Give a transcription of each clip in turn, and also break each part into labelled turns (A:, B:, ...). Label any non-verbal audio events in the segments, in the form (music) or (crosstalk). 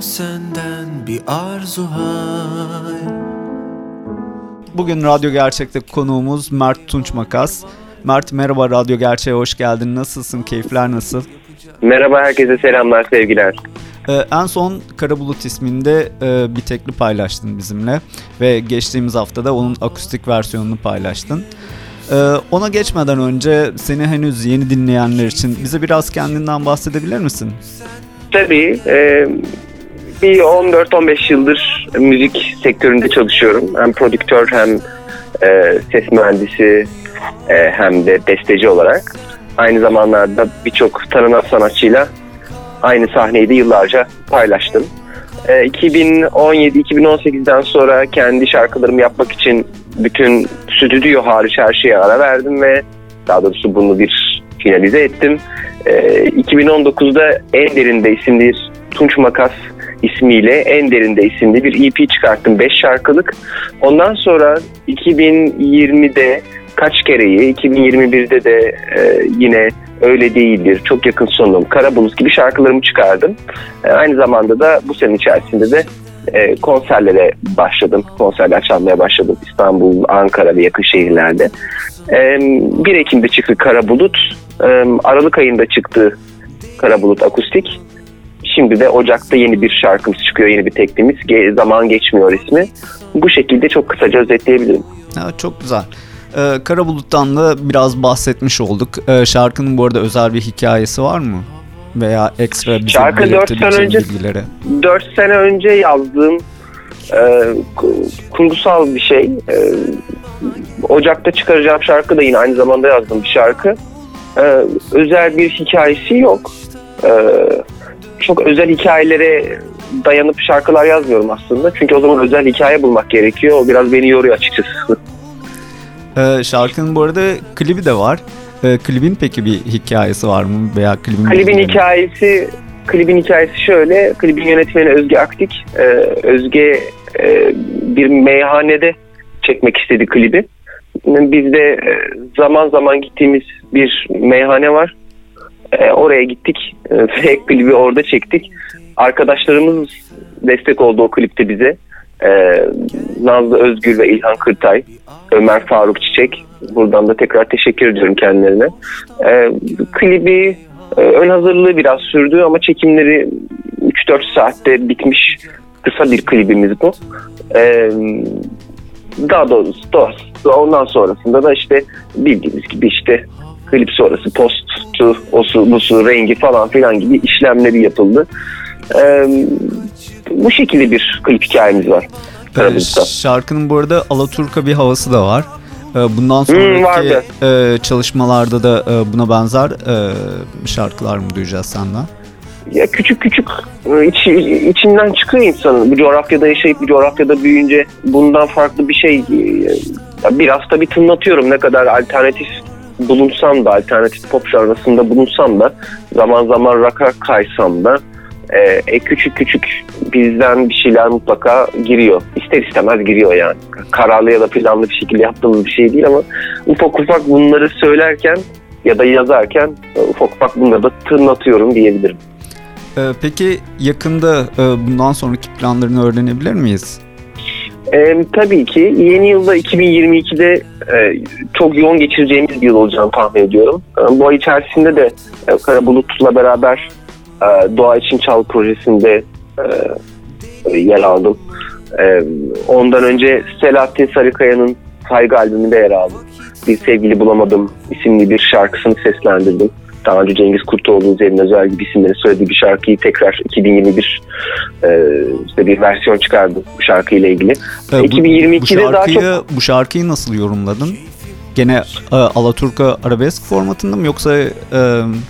A: Senden bir arzu hay
B: Bugün Radyo Gerçek'te konuğumuz Mert Tunç Makas. Mert merhaba Radyo Gerçek'e hoş geldin. Nasılsın? Keyifler nasıl?
C: Merhaba herkese selamlar sevgiler.
B: Ee, en son Kara Bulut isminde e, bir tekli paylaştın bizimle ve geçtiğimiz haftada onun akustik versiyonunu paylaştın. Ee, ona geçmeden önce seni henüz yeni dinleyenler için bize biraz kendinden bahsedebilir misin?
C: Tabii e, bir 14-15 yıldır müzik sektöründe çalışıyorum. Hem prodüktör hem e, ses mühendisi e, hem de besteci olarak. Aynı zamanlarda birçok tanınan sanatçıyla aynı sahneyi de yıllarca paylaştım. E, 2017-2018'den sonra kendi şarkılarımı yapmak için bütün stüdyo hariç her şeye ara verdim ve daha doğrusu bunu bir finalize ettim. E, 2019'da En Derinde isimli Tunç Makas ismiyle En Derinde isimli bir EP çıkarttım 5 şarkılık. Ondan sonra 2020'de kaç kereyi, 2021'de de e, yine öyle değildir, çok yakın sonum, Kara Bulut gibi şarkılarımı çıkardım. E, aynı zamanda da bu sene içerisinde de e, konserlere başladım. Konserler çalmaya başladım İstanbul, Ankara ve yakın şehirlerde. E, 1 Ekim'de çıktı Kara Bulut. E, Aralık ayında çıktı Kara Bulut Akustik. Şimdi de Ocak'ta yeni bir şarkımız çıkıyor, yeni bir teklimiz. Ge- zaman geçmiyor ismi. Bu şekilde çok kısaca özetleyebilirim.
B: Ha, çok güzel. Ee, Kara Bulut'tan da biraz bahsetmiş olduk. Ee, şarkının bu arada özel bir hikayesi var mı? Veya ekstra bize
C: Şarkı dört
B: belirtebileceğin
C: sene önce-
B: bilgileri.
C: 4 sene önce yazdığım e, ku- kurgusal bir şey. E, Ocak'ta çıkaracağım şarkı da yine aynı zamanda yazdığım bir şarkı. E, özel bir hikayesi yok. E, çok özel hikayelere dayanıp şarkılar yazmıyorum aslında. Çünkü o zaman özel hikaye bulmak gerekiyor. O biraz beni yoruyor açıkçası.
B: Ee, şarkının bu arada klibi de var. Ee, klibin peki bir hikayesi var mı? Veya klibin
C: Klibin hikayesi klibin hikayesi şöyle. Klibin yönetmeni Özge Aktik. Ee, Özge e, bir meyhanede çekmek istedi klibi. Biz de e, zaman zaman gittiğimiz bir meyhane var. E, oraya gittik e, ve klibi orada çektik. Arkadaşlarımız destek oldu o klipte bize. E, Nazlı Özgür ve İlhan Kırtay, Ömer Faruk Çiçek. Buradan da tekrar teşekkür ediyorum kendilerine. E, klibi e, ön hazırlığı biraz sürdü ama çekimleri 3-4 saatte bitmiş kısa bir klibimiz bu. E, daha doğrusu doğrusu ondan sonrasında da işte bildiğimiz gibi işte klip sonrası postu, osu, busu, rengi falan filan gibi işlemleri yapıldı. E, bu şekilde bir klip hikayemiz var.
B: Ee, şarkının bu arada Alaturka bir havası da var. Ee, bundan sonraki
C: vardı.
B: e, çalışmalarda da e, buna benzer e, şarkılar mı duyacağız senden?
C: ya küçük küçük iç, içinden çıkıyor insanın. Bu coğrafyada yaşayıp bu coğrafyada büyüyünce bundan farklı bir şey biraz tabii tınlatıyorum ne kadar alternatif bulunsam da alternatif pop janrasında bulunsam da zaman zaman rock'a kaysam da e, e, küçük küçük bizden bir şeyler mutlaka giriyor. İster istemez giriyor yani. Kararlı ya da planlı bir şekilde yaptığımız bir şey değil ama ufak ufak bunları söylerken ya da yazarken e, ufak ufak bunları da tınlatıyorum diyebilirim.
B: Ee, peki yakında e, bundan sonraki planlarını öğrenebilir miyiz?
C: Ee, tabii ki yeni yılda 2022'de e, çok yoğun geçireceğimiz bir yıl olacağını tahmin ediyorum. E, bu ay içerisinde de e, Kara Bulut'la beraber e, Doğa İçin Çal projesinde e, yer aldım. E, ondan önce Selahattin Sarıkaya'nın Saygı albümünde yer aldım. Bir Sevgili Bulamadım isimli bir şarkısını seslendirdim. Daha önce Cengiz Kurtoğlu üzerine özel gibi isimleri söylediği bir şarkıyı tekrar 2021 e, işte bir versiyon çıkardım bu şarkıyla ilgili.
B: Ee, bu,
C: 2022'de
B: bu
C: daha
B: şarkıyı, bu şarkıyı nasıl yorumladın? gene e, Alaturka arabesk formatında mı yoksa e,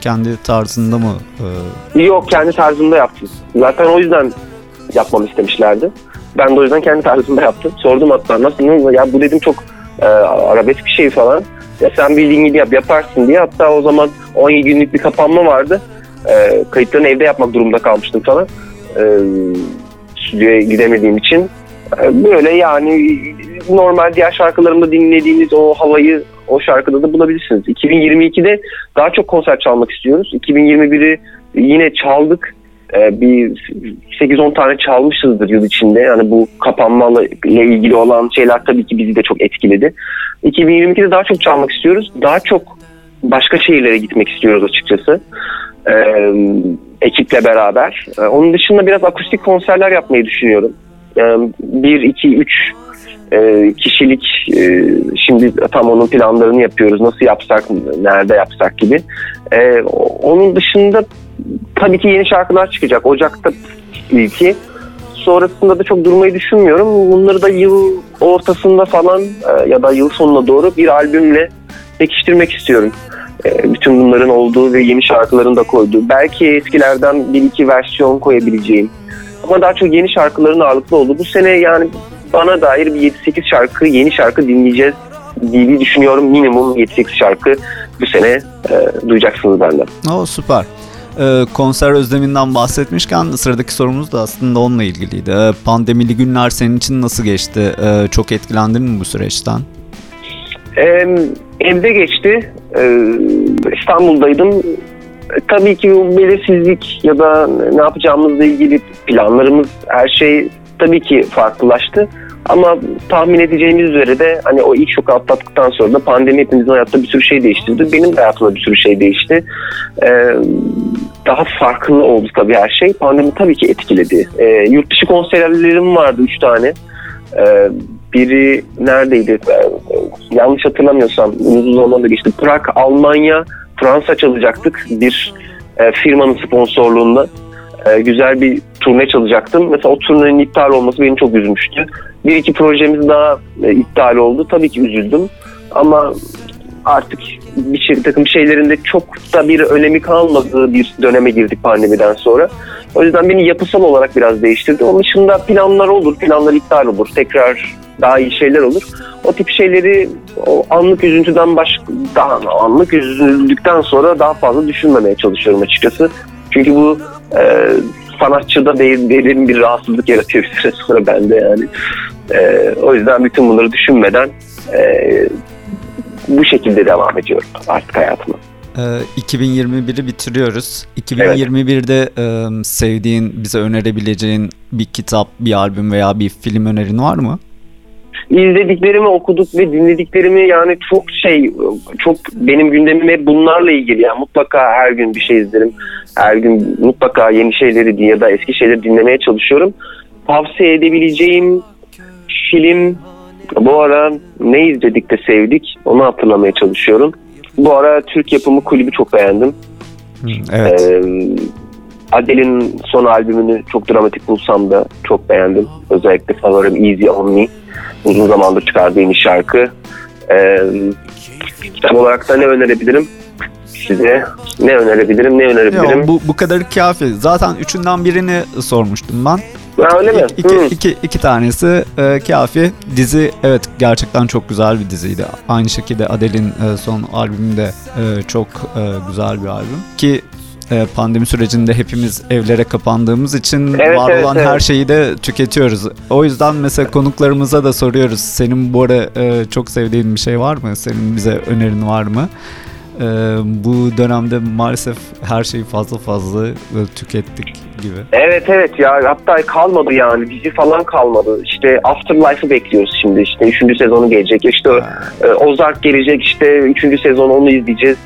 B: kendi tarzında mı?
C: E... Yok kendi tarzımda yaptım. Zaten o yüzden yapmamı istemişlerdi. Ben de o yüzden kendi tarzımda yaptım. Sordum hatta nasıl ya bu dedim çok e, arabesk bir şey falan. Ya sen bildiğin gibi yap yaparsın diye. Hatta o zaman 17 günlük bir kapanma vardı. E, kayıtlarını evde yapmak durumunda kalmıştım falan. E, stüdyoya gidemediğim için. E, böyle yani normal diğer şarkılarımda dinlediğiniz o havayı o şarkıda da bulabilirsiniz. 2022'de daha çok konser çalmak istiyoruz. 2021'i yine çaldık. Ee, bir 8-10 tane çalmışızdır yıl içinde. Yani bu kapanma ile ilgili olan şeyler tabii ki bizi de çok etkiledi. 2022'de daha çok çalmak istiyoruz. Daha çok başka şehirlere gitmek istiyoruz açıkçası. Ee, ekiple beraber. Ee, onun dışında biraz akustik konserler yapmayı düşünüyorum. Ee, 1, 2, 3 kişilik e, şimdi tam onun planlarını yapıyoruz. Nasıl yapsak, nerede yapsak gibi. Ee, onun dışında tabii ki yeni şarkılar çıkacak. Ocak'ta ilki. Sonrasında da çok durmayı düşünmüyorum. Bunları da yıl ortasında falan e, ya da yıl sonuna doğru bir albümle pekiştirmek istiyorum. E, bütün bunların olduğu ve yeni şarkıların da koyduğu. Belki eskilerden bir iki versiyon koyabileceğim. Ama daha çok yeni şarkıların ağırlıklı oldu. Bu sene yani bana dair bir 7-8 şarkı, yeni şarkı dinleyeceğiz diye düşünüyorum. Minimum 7-8 şarkı bu sene e, duyacaksınız benden.
B: O süper e, konser özleminden bahsetmişken sıradaki sorumuz da aslında onunla ilgiliydi. E, pandemili günler senin için nasıl geçti? E, çok etkilendin mi bu süreçten?
C: E, evde geçti. E, İstanbul'daydım. E, tabii ki bu belirsizlik ya da ne yapacağımızla ilgili planlarımız her şey tabii ki farklılaştı. Ama tahmin edeceğimiz üzere de hani o ilk şoku atlattıktan sonra da pandemi hepimizin hayatta bir sürü şey değiştirdi. Benim de hayatımda bir sürü şey değişti. Ee, daha farklı oldu tabii her şey. Pandemi tabii ki etkiledi. Ee, yurt dışı konserlerim vardı üç tane. Ee, biri neredeydi? Ee, yanlış hatırlamıyorsam uzun zamanda geçti. Prag, Almanya, Fransa çalacaktık bir e, firmanın sponsorluğunda. E, güzel bir turne çalacaktım. Mesela o turnenin iptal olması beni çok üzmüştü. Bir iki projemiz daha e, iptal oldu. Tabii ki üzüldüm. Ama artık bir şey, takım şeylerinde çok da bir önemi kalmadığı bir döneme girdik pandemiden sonra. O yüzden beni yapısal olarak biraz değiştirdi. Onun dışında planlar olur, planlar iptal olur. Tekrar daha iyi şeyler olur. O tip şeyleri o anlık üzüntüden baş daha anlık üzüldükten sonra daha fazla düşünmemeye çalışıyorum açıkçası. Çünkü bu e, sanatçıda derin bir rahatsızlık yaratıyor bir süre sonra bende yani. E, o yüzden bütün bunları düşünmeden e, bu şekilde devam ediyorum artık hayatıma.
B: 2021'i bitiriyoruz. 2021'de evet. sevdiğin, bize önerebileceğin bir kitap, bir albüm veya bir film önerin var mı?
C: izlediklerimi okuduk ve dinlediklerimi yani çok şey çok benim gündemim hep bunlarla ilgili yani mutlaka her gün bir şey izlerim her gün mutlaka yeni şeyleri ya da eski şeyleri dinlemeye çalışıyorum tavsiye edebileceğim film bu ara ne izledik de sevdik onu hatırlamaya çalışıyorum bu ara Türk yapımı kulübü çok beğendim
B: evet ee,
C: Adele'in son albümünü çok dramatik bulsam da çok beğendim. Özellikle favorim Easy On Me. Uzun zamandır çıkardığı yeni şarkı. Ee, kitap olarak da ne önerebilirim? Size ne önerebilirim, ne önerebilirim?
B: Ya, bu, bu kadar kafi. Zaten üçünden birini sormuştum ben.
C: Ha, öyle mi?
B: İki, hmm. iki, iki tanesi e, kafi. Dizi evet gerçekten çok güzel bir diziydi. Aynı şekilde Adele'in e, son albümü de e, çok e, güzel bir albüm. Ki e, pandemi sürecinde hepimiz evlere kapandığımız için evet, var evet, olan evet. her şeyi de tüketiyoruz. O yüzden mesela konuklarımıza da soruyoruz. Senin bu ara e, çok sevdiğin bir şey var mı? Senin bize önerin var mı? E, bu dönemde maalesef her şeyi fazla fazla tükettik gibi.
C: Evet evet ya hatta kalmadı yani dizi falan kalmadı. İşte Afterlife'ı bekliyoruz şimdi işte 3. sezonu gelecek. İşte Ozark gelecek işte 3. sezon onu izleyeceğiz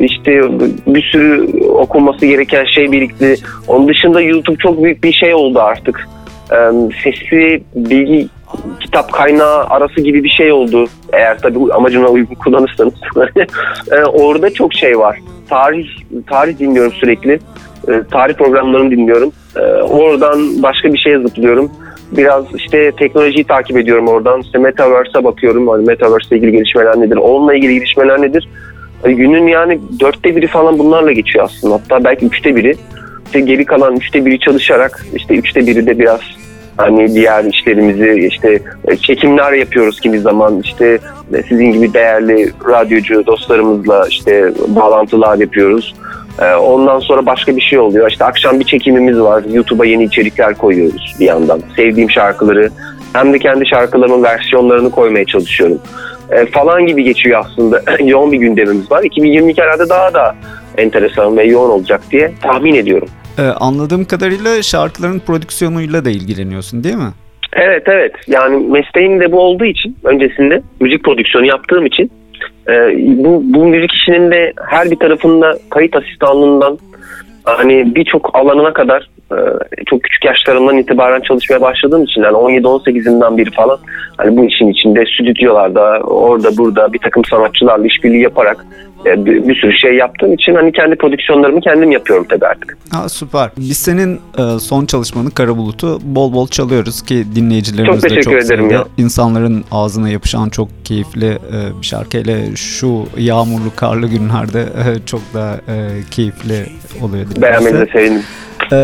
C: işte bir sürü okunması gereken şey birikti. Onun dışında YouTube çok büyük bir şey oldu artık. Sesli bilgi kitap kaynağı arası gibi bir şey oldu. Eğer tabii amacına uygun kullanırsanız. (laughs) Orada çok şey var. Tarih tarih dinliyorum sürekli. Tarih programlarını dinliyorum. Oradan başka bir şeye zıplıyorum. Biraz işte teknolojiyi takip ediyorum oradan. İşte Metaverse'a bakıyorum. Hani Metaverse ile ilgili gelişmeler nedir? Onunla ilgili gelişmeler nedir? Hani günün yani dörtte biri falan bunlarla geçiyor aslında. Hatta belki üçte biri. İşte geri kalan üçte biri çalışarak işte üçte biri de biraz hani diğer işlerimizi işte e, çekimler yapıyoruz kimi zaman işte e, sizin gibi değerli radyocu dostlarımızla işte bağlantılar yapıyoruz. E, ondan sonra başka bir şey oluyor. İşte akşam bir çekimimiz var. YouTube'a yeni içerikler koyuyoruz bir yandan. Sevdiğim şarkıları hem de kendi şarkılarımın versiyonlarını koymaya çalışıyorum. Falan gibi geçiyor aslında. (clears throat) yoğun bir gündemimiz var. 2022 herhalde daha da enteresan ve yoğun olacak diye tahmin ediyorum.
B: Ee, anladığım kadarıyla şarkıların prodüksiyonuyla da ilgileniyorsun değil mi?
C: Evet evet yani mesleğim de bu olduğu için öncesinde müzik prodüksiyonu yaptığım için e, bu, bu müzik işinin de her bir tarafında kayıt asistanlığından hani birçok alanına kadar e, çok küçük yaşlarımdan itibaren çalışmaya başladığım için yani 17-18'inden biri falan hani bu işin içinde stüdyolarda orada burada bir takım sanatçılarla işbirliği yaparak bir, bir sürü şey yaptığım için hani kendi prodüksiyonlarımı kendim yapıyorum tabii artık.
B: Ha, süper. Biz senin e, son çalışmanı Kara Bulut'u bol bol çalıyoruz ki dinleyicilerimiz çok de çok ederim Ya. İnsanların ağzına yapışan çok keyifli e, bir şarkı. Hele şu yağmurlu karlı günlerde e, çok da e, keyifli oluyor.
C: Beğenmenize sevindim.
B: Ee,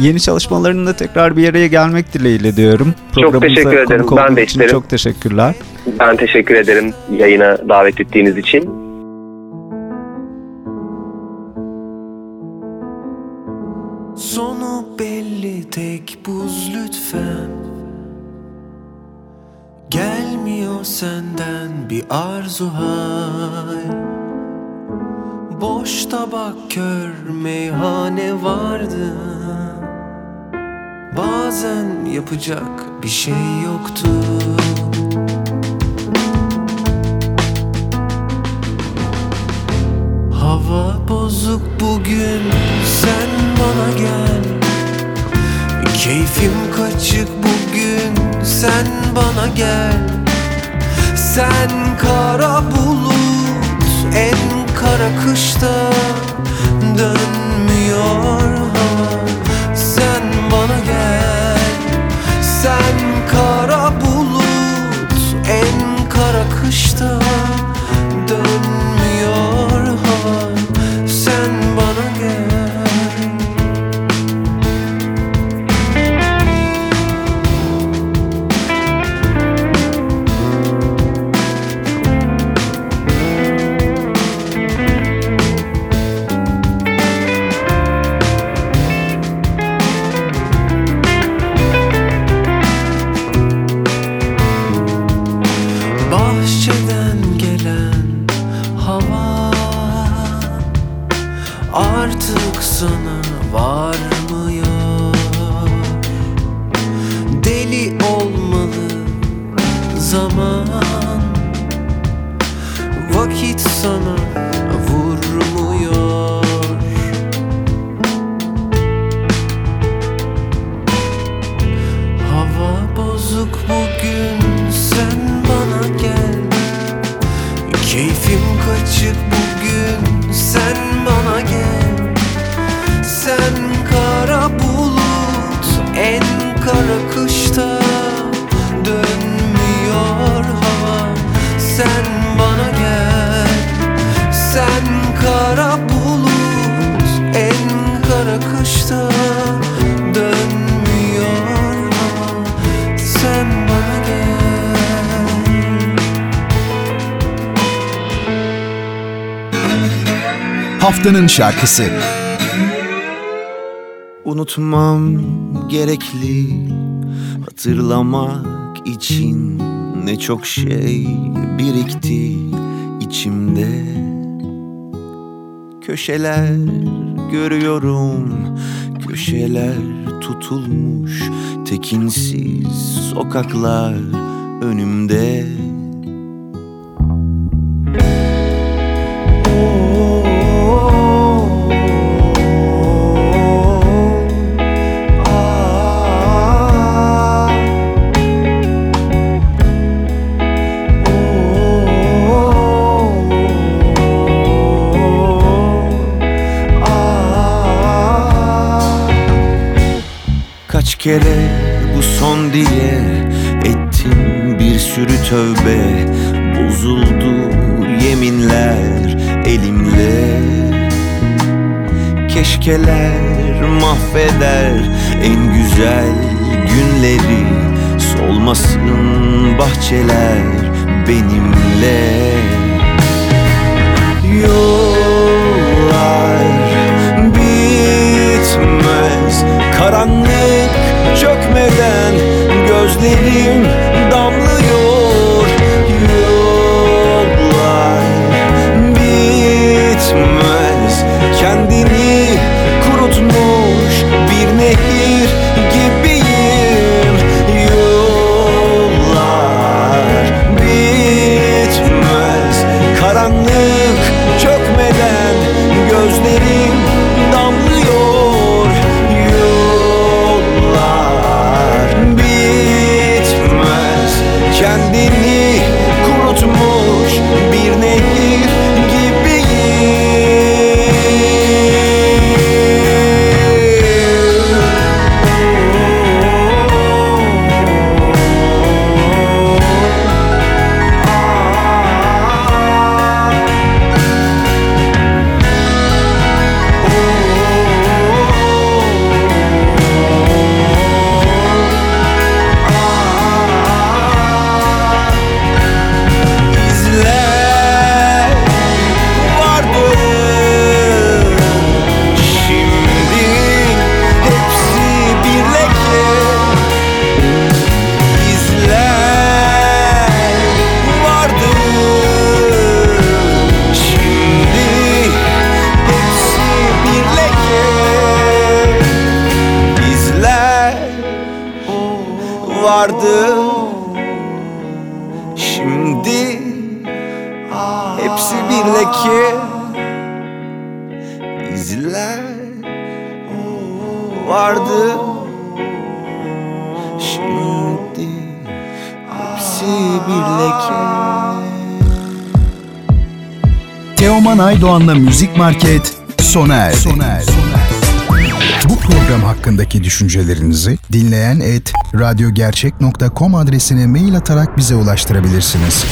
B: yeni çalışmalarında tekrar bir araya gelmek dileğiyle diyorum.
C: Çok teşekkür ederim. Ben de isterim.
B: Çok teşekkürler.
C: Ben teşekkür ederim yayına davet ettiğiniz için.
A: Sonu belli tek buz lütfen. Gelmiyor senden bir arzu hay. Boş tabak kör meyhane vardı. Bazen yapacak bir şey yoktu. Hava bozuk bugün gel. Keyfim kaçık bugün sen bana gel. Sen kara bulut en kara kışta Dönmüyor deli olmalı zaman. Vakit sana
D: Haftanın şarkısı.
A: Unutmam gerekli hatırlamak için ne çok şey birikti içimde. Köşeler görüyorum, köşeler tutulmuş, tekinsiz sokaklar önümde. Kere bu son
E: diye Ettim bir sürü tövbe. Bozuldu yeminler elimle. Keşkeler mahveder en güzel günleri. Solmasın bahçeler benimle. Yollar gözlerim leke İzler. Vardı. Şimdi hepsi bir leke.
D: Teoman Aydoğan'la Müzik Market sona erdi. Bu program hakkındaki düşüncelerinizi dinleyen et radyogercek.com adresine mail atarak bize ulaştırabilirsiniz.